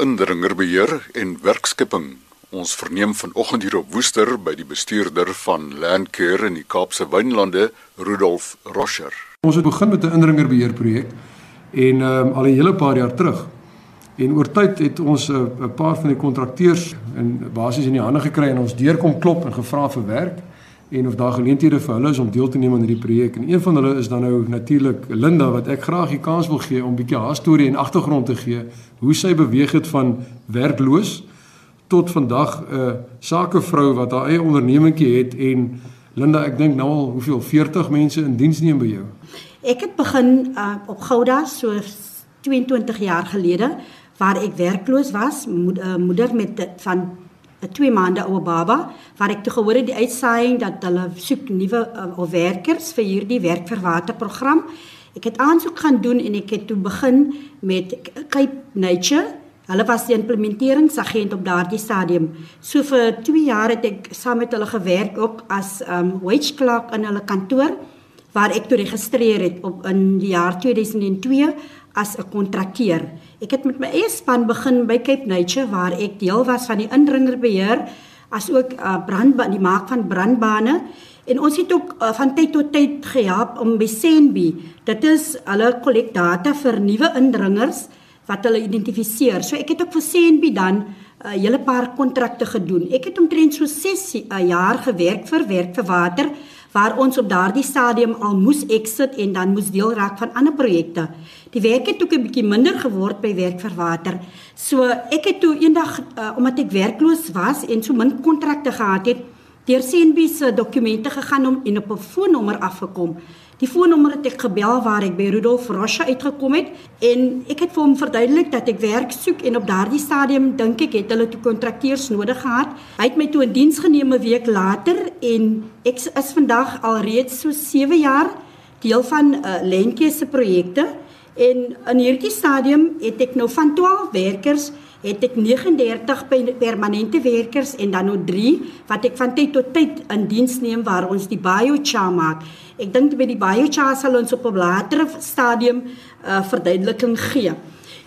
indringerbeheer en werkskepping. Ons verneem vanoggend hier op Woester by die bestuurder van Landcare in die Kaapse Wynlande, Rudolf Roscher. Ons het begin met 'n indringerbeheer projek en um, al 'n hele paar jaar terug. En oor tyd het ons 'n uh, paar van die kontrakteurs in basies in die hande gekry en ons deurkom klop en gevra vir werk en of daar geleenthede vir hulle is om deel te neem aan hierdie projek. En een van hulle is dan nou natuurlik Linda wat ek graag die kans wil gee om 'n bietjie haar storie en agtergrond te gee hoe sy beweeg het van werkloos tot vandag 'n uh, sakevrou wat haar eie ondernemingkie het en Linda, ek dink nou al hoeveel 40 mense in diens neem by jou. Ek het begin uh, op Gouda so 22 jaar gelede waar ek werkloos was, moeder, uh, moeder met van 'n 2 maande oue baba waar ek toe gehoor het die uitsaaiing dat hulle soek nuwe uh, werkers vir hierdie werkverwater program. Ek het aansoek gaan doen en ek het toe begin met Cape Nature. Hulle was die implementeringsagent op daardie stadium. So vir 2 jaar het ek saam met hulle gewerk ook as um wage clerk in hulle kantoor waar ek toe geregistreer het op in die jaar 2002 as 'n kontrakteur. Ek het met my eie span begin by Cape Nature waar ek deel was van die indringerbeheer as ook uh, brandbaan die maak van brandbane en ons het ook uh, van tyd tot tyd gehelp om by Senbi dit is hulle kollek data vir nuwe indringers wat hulle identifiseer. So ek het ook vir Senbi dan 'n uh, hele paar kontrakte gedoen. Ek het omtrent so 6 uh, jaar gewerk vir werk vir water waar ons op daardie stadium al moes exit en dan moes deel raak van ander projekte. Die werk het ook 'n bietjie minder geword by werk vir water. So ek het toe eendag uh, omdat ek werkloos was en so min kontrakte gehad het, deur CNB se dokumente gegaan om en op 'n foonnommer afgekom. Die foonnommer het ek gebel waar ek by Rudolf Rocha uitgekom het en ek het vir hom verduidelik dat ek werk soek en op daardie stadium dink ek het hulle toe kontrakteurs nodig gehad. Hy het my toe in diens geneem 'n week later en ek is vandag al reeds so 7 jaar deel van 'n uh, Lentjie se projekte en in hierdie stadium het ek nou van 12 werkers het ek 39 permanente werkers en dan nou 3 wat ek van tyd tot tyd in diens neem waar ons die biochar maak. Ek dink by die biochar sal ons op 'n later stadium 'n uh, verduideliking gee.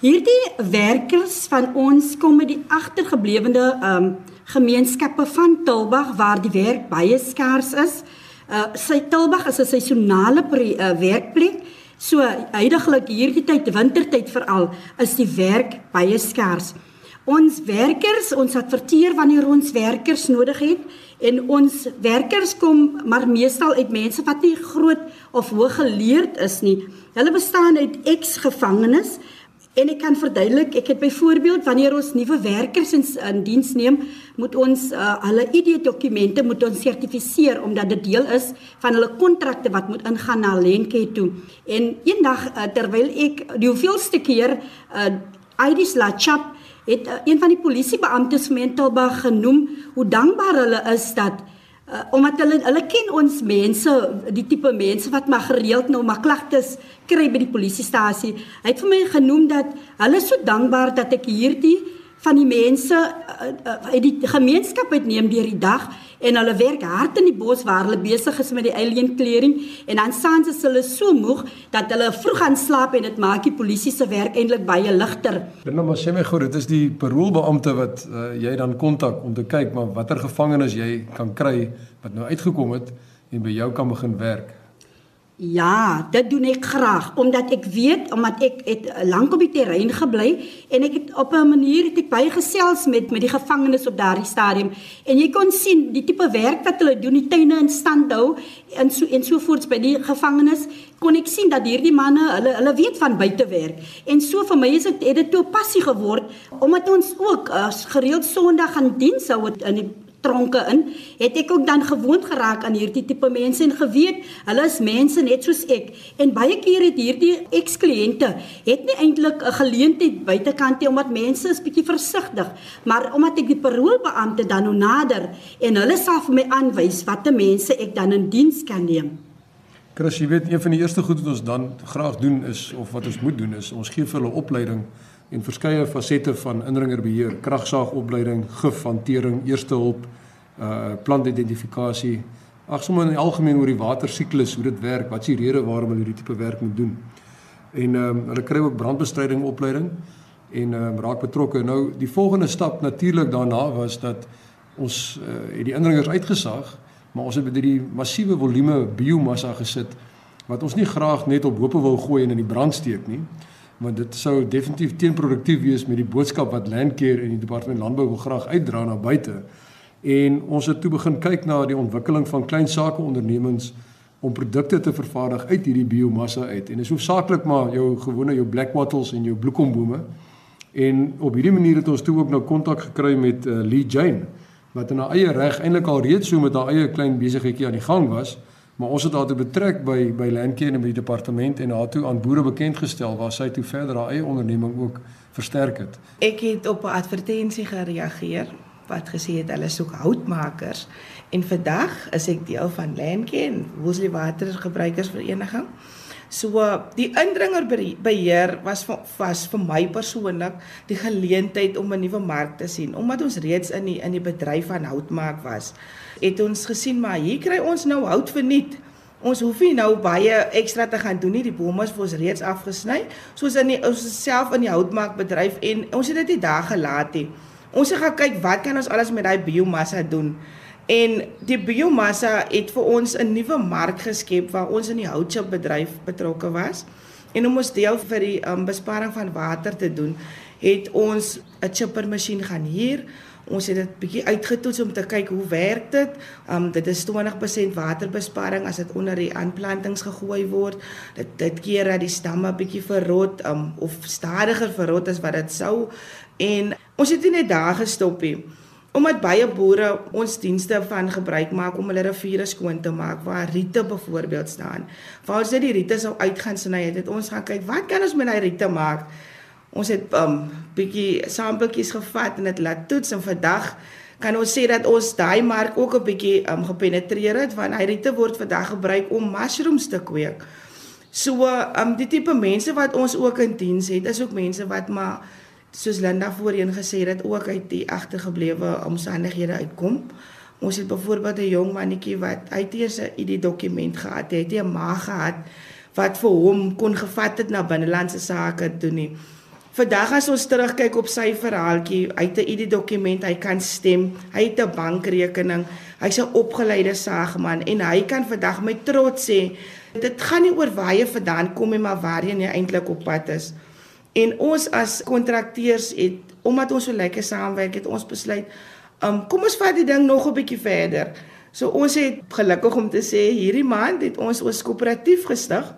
Hierdie werkers van ons kom met die agtergeblewende um, gemeenskappe van Tilbag waar die werk baie skaars is. Uh, sy Tilbag is 'n seisonale uh, werkplek. So heidaglik hierdie tyd wintertyd veral is die werk baie skaars. Ons werkers, ons adverteer wanneer ons werkers nodig het en ons werkers kom maar meestal uit mense wat nie groot of hoog geleerd is nie. Hulle bestaan uit ex-gevangenes en ek kan verduidelik, ek het byvoorbeeld wanneer ons nuwe werkers in, in diens neem, moet ons uh, hulle ID-dokumente moet ons sertifiseer omdat dit deel is van hulle kontrakte wat moet ingaan na Lenke toe. En eendag uh, terwyl ek die hoeveelste keer uh, IDs laat chap het uh, een van die polisiebeamptes Mentalbag genoem hoe dankbaar hulle is dat uh, omdat hulle hulle ken ons mense die tipe mense wat maar gereeld nou maar klagtes kry by die polisiestasie. Hy het vir my genoem dat hulle so dankbaar dat ek hierdie van die mense uit uh, uh, die gemeenskap uitneem deur die dag en hulle werk hard in die bos waar hulle besig is met die alien clearing en dan saans is hulle so moeg dat hulle vroeg gaan slaap en dit maak die polisie se werk eintlik baie ligter. Binne maar sê my gou, dit is die paroolbeampte wat uh, jy dan kontak om te kyk maar watter gevangenes jy kan kry wat nou uitgekom het en by jou kan begin werk. Ja, dit doen ek graag omdat ek weet omdat ek het lank op die terrein gebly en ek het op 'n manier het ek baie gesels met met die gevangenes op daardie stadium. En jy kon sien die tipe werk wat hulle doen, die tuine in stand hou en so en so voorts by die gevangenes kon ek sien dat hierdie manne hulle hulle weet van buitewerk. En so vir my is dit het dit toe 'n passie geword omdat ons ook as gereeld Sondag gaan diens hou in die tronke in, het ek ook dan gewoond geraak aan hierdie tipe mense en geweet hulle is mense net soos ek. En baie keer het hierdie ekskliënte het nie eintlik 'n geleentheid buitekant nie omdat mense is bietjie versigtig, maar omdat ek die paroolbeampte dan nou nader en hulle sal vir my aanwys watter mense ek dan in diens kan neem. Chris, jy weet een van die eerste goed wat ons dan graag doen is of wat ons moet doen is ons gee vir hulle opleiding en verskeie fasette van indringerbeheer, kragsaagopleiding, gifhantering, eerste hulp, uh plantidentifikasie, ag sommer in die algemeen oor die watersiklus, hoe dit werk, wat is die rede waarom hulle hierdie tipe werk moet doen. En ehm um, hulle kry ook brandbestryding opleiding en um, raak betrokke. Nou die volgende stap natuurlik daarna was dat ons uh, het die indringers uitgesaag, maar ons het by hierdie massiewe volume biomassa gesit wat ons nie graag net op hope wil gooi en in die brand steek nie want dit sou definitief teenproduktief wees met die boodskap wat Landcare en die departement landbou wil graag uitdra na buite. En ons het toe begin kyk na die ontwikkeling van klein sake ondernemings om produkte te vervaardig uit hierdie biomassa uit. En dis hoofsaaklik maar jou gewone jou black wattles en jou bloekombome. En op hierdie manier het ons toe ook nou kontak gekry met uh, Lee Jane wat in haar eie reg eintlik al reeds so met haar eie klein besigheidjie aan die gang was. Maar ons het haar toe betrek by by Landcare en by die departement en haar toe aan boere bekend gestel waar sy toe verder haar eie onderneming ook versterk het. Ek het op 'n advertensie gereageer wat gesê het hulle soek houtmakers en vandag is ek deel van Landcare en Woolsley Watergebruikersvereniging. So die indringerbeheer was was vir my persoonlik die geleentheid om 'n nuwe mark te sien omdat ons reeds in die in die bedryf van houtmaak was. Het ons gesien maar hier kry ons nou hout verniet. Ons hoef nie nou baie ekstra te gaan doen nie. Die bome is vir ons reeds afgesny. Soos in die ons self in die houtmaakbedryf en ons het dit nie daar gelaat nie. Ons het gaan kyk wat kan ons alles met daai biomassa doen? En die biomassa het vir ons 'n nuwe mark geskep waar ons in die houtchipbedryf betrokke was. En om ons deel vir die um, besparing van water te doen, het ons 'n chipper masjien gaan huur. Ons het dit bietjie uitgetoets om te kyk hoe werk dit. Um dit is 20% waterbesparing as dit onder die aanplantings gegooi word. Dit dit keer dat die stamme bietjie verrot um of stadiger verrot as wat dit sou. En ons het nie net daar gestop nie omdat baie boere ons dienste van gebruik maak om hulle riviere skoon te maak waar riete byvoorbeeld staan. Waar ons net die riete sou uitgaan sny het, het ons gaan kyk wat kan ons met daai riete maak? Ons het 'n um, bietjie sampletjies gevat en dit laat toets en vandag kan ons sê dat ons daai mark ook 'n bietjie um, gepenetreer het want hy riete word vandag gebruik om mushrooms te kweek. So, um die tipe mense wat ons ook in diens het, is ook mense wat maar soos Linda voorheen gesê het ook uit die agtergeblewe omstandighede uitkom. Ons het byvoorbeeld 'n jong mannetjie wat uit eers 'n ID dokument gehad het, hy het 'n ma gehad wat vir hom kon gevat het na binnelandse sake toe nie. Vandag as ons terugkyk op sy verhaaltjie, hy het 'n ID dokument, hy kan stem, hy het 'n bankrekening, hy's 'n opgeleide saagman en hy kan vandag met trots sê dit gaan nie oor waar jy vandaan kom nie, maar waarheen jy eintlik op pad is. En ons as kontrakteurs het omdat ons so lekker saamwerk het ons besluit, um, kom ons vat die ding nog 'n bietjie verder. So ons het gelukkig om te sê hierdie maand het ons ons koöperatief gestig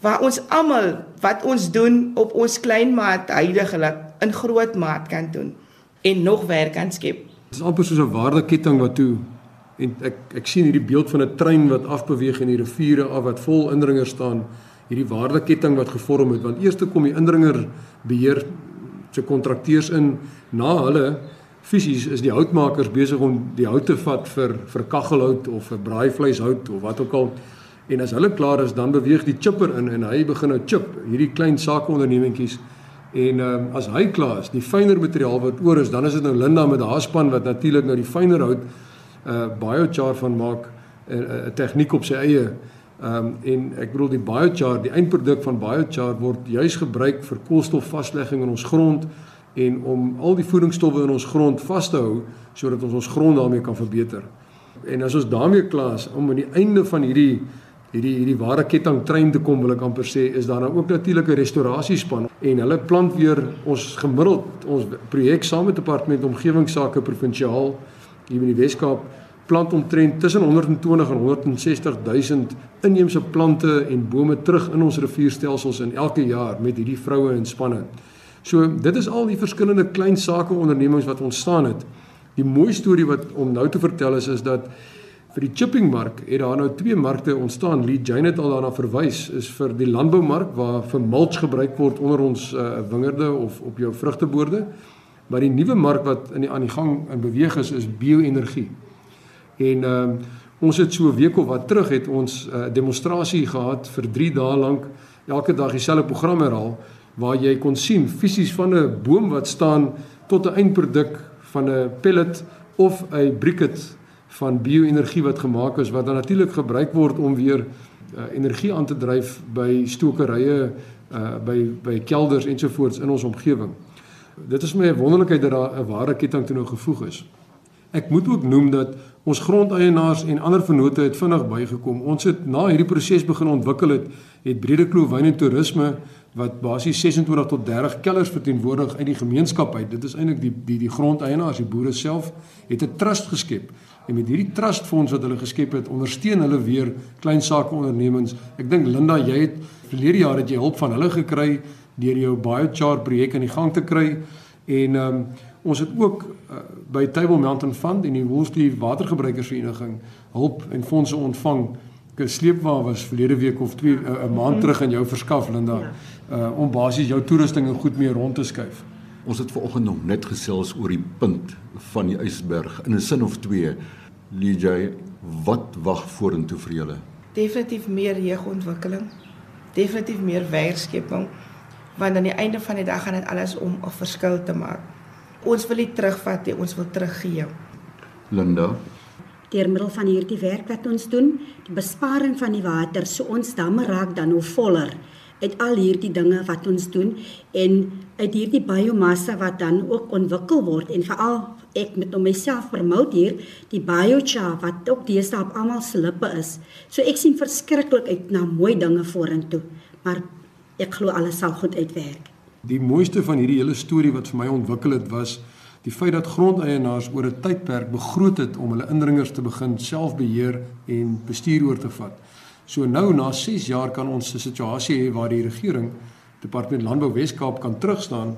waar ons almal wat ons doen op ons klein maat heidaglik in groot maat kan doen en nog werk kan skep. Dit is amper soos 'n waardeketting wat toe en ek ek sien hierdie beeld van 'n trein wat afbeweeg in die riviere af wat vol indringers staan hierdie waardeketting wat gevorm het want eers kom die indringer beheer se kontrakteurs in na hulle fisies is die houtmakers besig om die hout te vat vir vir kaggelhout of vir braaivleishout of wat ook al. En as hulle klaar is dan beweeg die chipper in en hy begin nou chip hierdie klein sakeondernemingkies. En um, as hy klaar is die fynere materiaal wat oor is dan is dit nou Linda met haar span wat natuurlik nou die fyner hout uh biochar van maak 'n uh, uh, tegniek op sy eie Ehm um, en ek bedoel die biochar, die eindproduk van biochar word juis gebruik vir koolstofvaslegging in ons grond en om al die voedingsstowwe in ons grond vas te hou sodat ons ons grond daarmee kan verbeter. En as ons daarmee klaar is om aan die einde van hierdie hierdie hierdie ware ketting trein te kom wil ek amper sê is daar nou ook natuurlik 'n restaurasiespan en hulle plant weer ons gemiddeld ons projek saam met departement omgewingsake provinsiaal hier in die Weskaap plant omtrent tussen 120 en 160 000 inheemse plante en bome terug in ons rivierstelsels in elke jaar met hierdie vroue en spanne. So dit is al die verskillende klein sake ondernemings wat ontstaan het. Die mooi storie wat om nou te vertel is is dat vir die chipping mark het daar nou twee markte ontstaan. Lee Jane het al daarna verwys is vir die landboumark waar vir mulch gebruik word onder ons uh, wingerde of op jou vrugteboorde. Maar die nuwe mark wat in die aan die gang in beweeg is is bio-energie. En ehm um, ons het so 'n week of wat terug het ons 'n uh, demonstrasie gehad vir 3 dae lank elke dag dieselfde program herhaal waar jy kon sien fisies van 'n boom wat staan tot 'n eindproduk van 'n pellet of 'n briquette van bio-energie wat gemaak is wat dan natuurlik gebruik word om weer uh, energie aan te dryf by stokerye uh, by by kelders ensovoorts in ons omgewing. Dit is my wonderlikheid dat daar 'n ware ketting toe nou gevoeg is. Ek moet ook noem dat ons grondeienaars en ander vennote het vinnig bygekom. Ons het na hierdie proses begin ontwikkel het, het Bredekloof Wyn en Toerisme wat basies 26 tot 30 kellers verteenwoordig uit die gemeenskap uit. Dit is eintlik die die die grondeienaars, die boere self, het 'n trust geskep. En met hierdie trustfonds wat hulle geskep het, ondersteun hulle weer klein sake ondernemings. Ek dink Linda, jy het verlede jaar het jy hulp van hulle gekry deur jou biochar projek aan die gang te kry en ehm um, Ons het ook uh, by Table Mountain Fund en die Woolsley Watergebruikersvereniging hulp en fondse ontvang. 'n Sleepwa was verlede week of 2 'n uh, maand terug in jou verskaf Linda ja. uh, om basies jou toerusting en goed meer rond te skuif. Ons het vanoggend nog net gesels oor die punt van die ysberg in 'n sin of twee. Lijay, wat wag vorentoe vir julle? Definitief meer jeugontwikkeling. Definitief meer werkskepping want aan die einde van die dag gaan dit alles om 'n verskil te maak ons wil nie terugvat nie, ons wil teruggee. Linda deur middel van hierdie werk wat ons doen, die besparing van die water, so ons damme raak dan hoe voller uit al hierdie dinge wat ons doen en uit hierdie biomassa wat dan ook ontwikkel word en veral ek met myself promote hier die biochar wat ook deesdae op almal se lippe is. So ek sien verskriklik uit na mooi dinge vorentoe, maar ek glo alles sal goed uitwerk. Die mooiste van hierdie hele storie wat vir my ontwikkel het was die feit dat grondeienaars oor 'n tydperk begroot het om hulle indringers te begin selfbeheer en bestuur oor te vat. So nou na 6 jaar kan ons 'n situasie hê waar die regering Departement Landbou Wes-Kaap kan terugstaan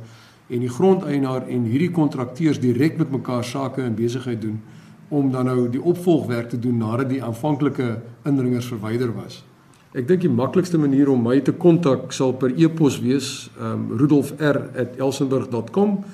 en die grondeienaar en hierdie kontrakteurs direk met mekaar sake en besigheid doen om dan nou die opvolgwerk te doen nadat die aanvanklike indringers verwyder was. Ek dink die maklikste manier om my te kontak sal per e-pos wees, um, rudolfr@elsenburg.com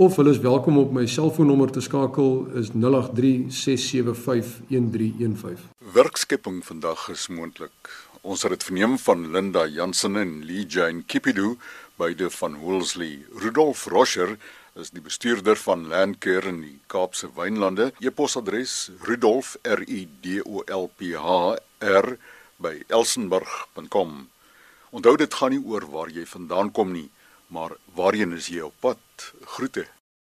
of hulle is welkom op my selfoonnommer te skakel is 0836751315. Werkskepping vandag is moontlik. Ons het dit verneem van Linda Jansen en Lee Jane Kipidu beide van Woolsley. Rudolf Roscher is die bestuurder van Landcare in die Kaapse Wynlande. E-posadres rudolf@r by elsenburg.com. Onthou dit gaan nie oor waar jy vandaan kom nie, maar waarheen is jy op pad? Groete.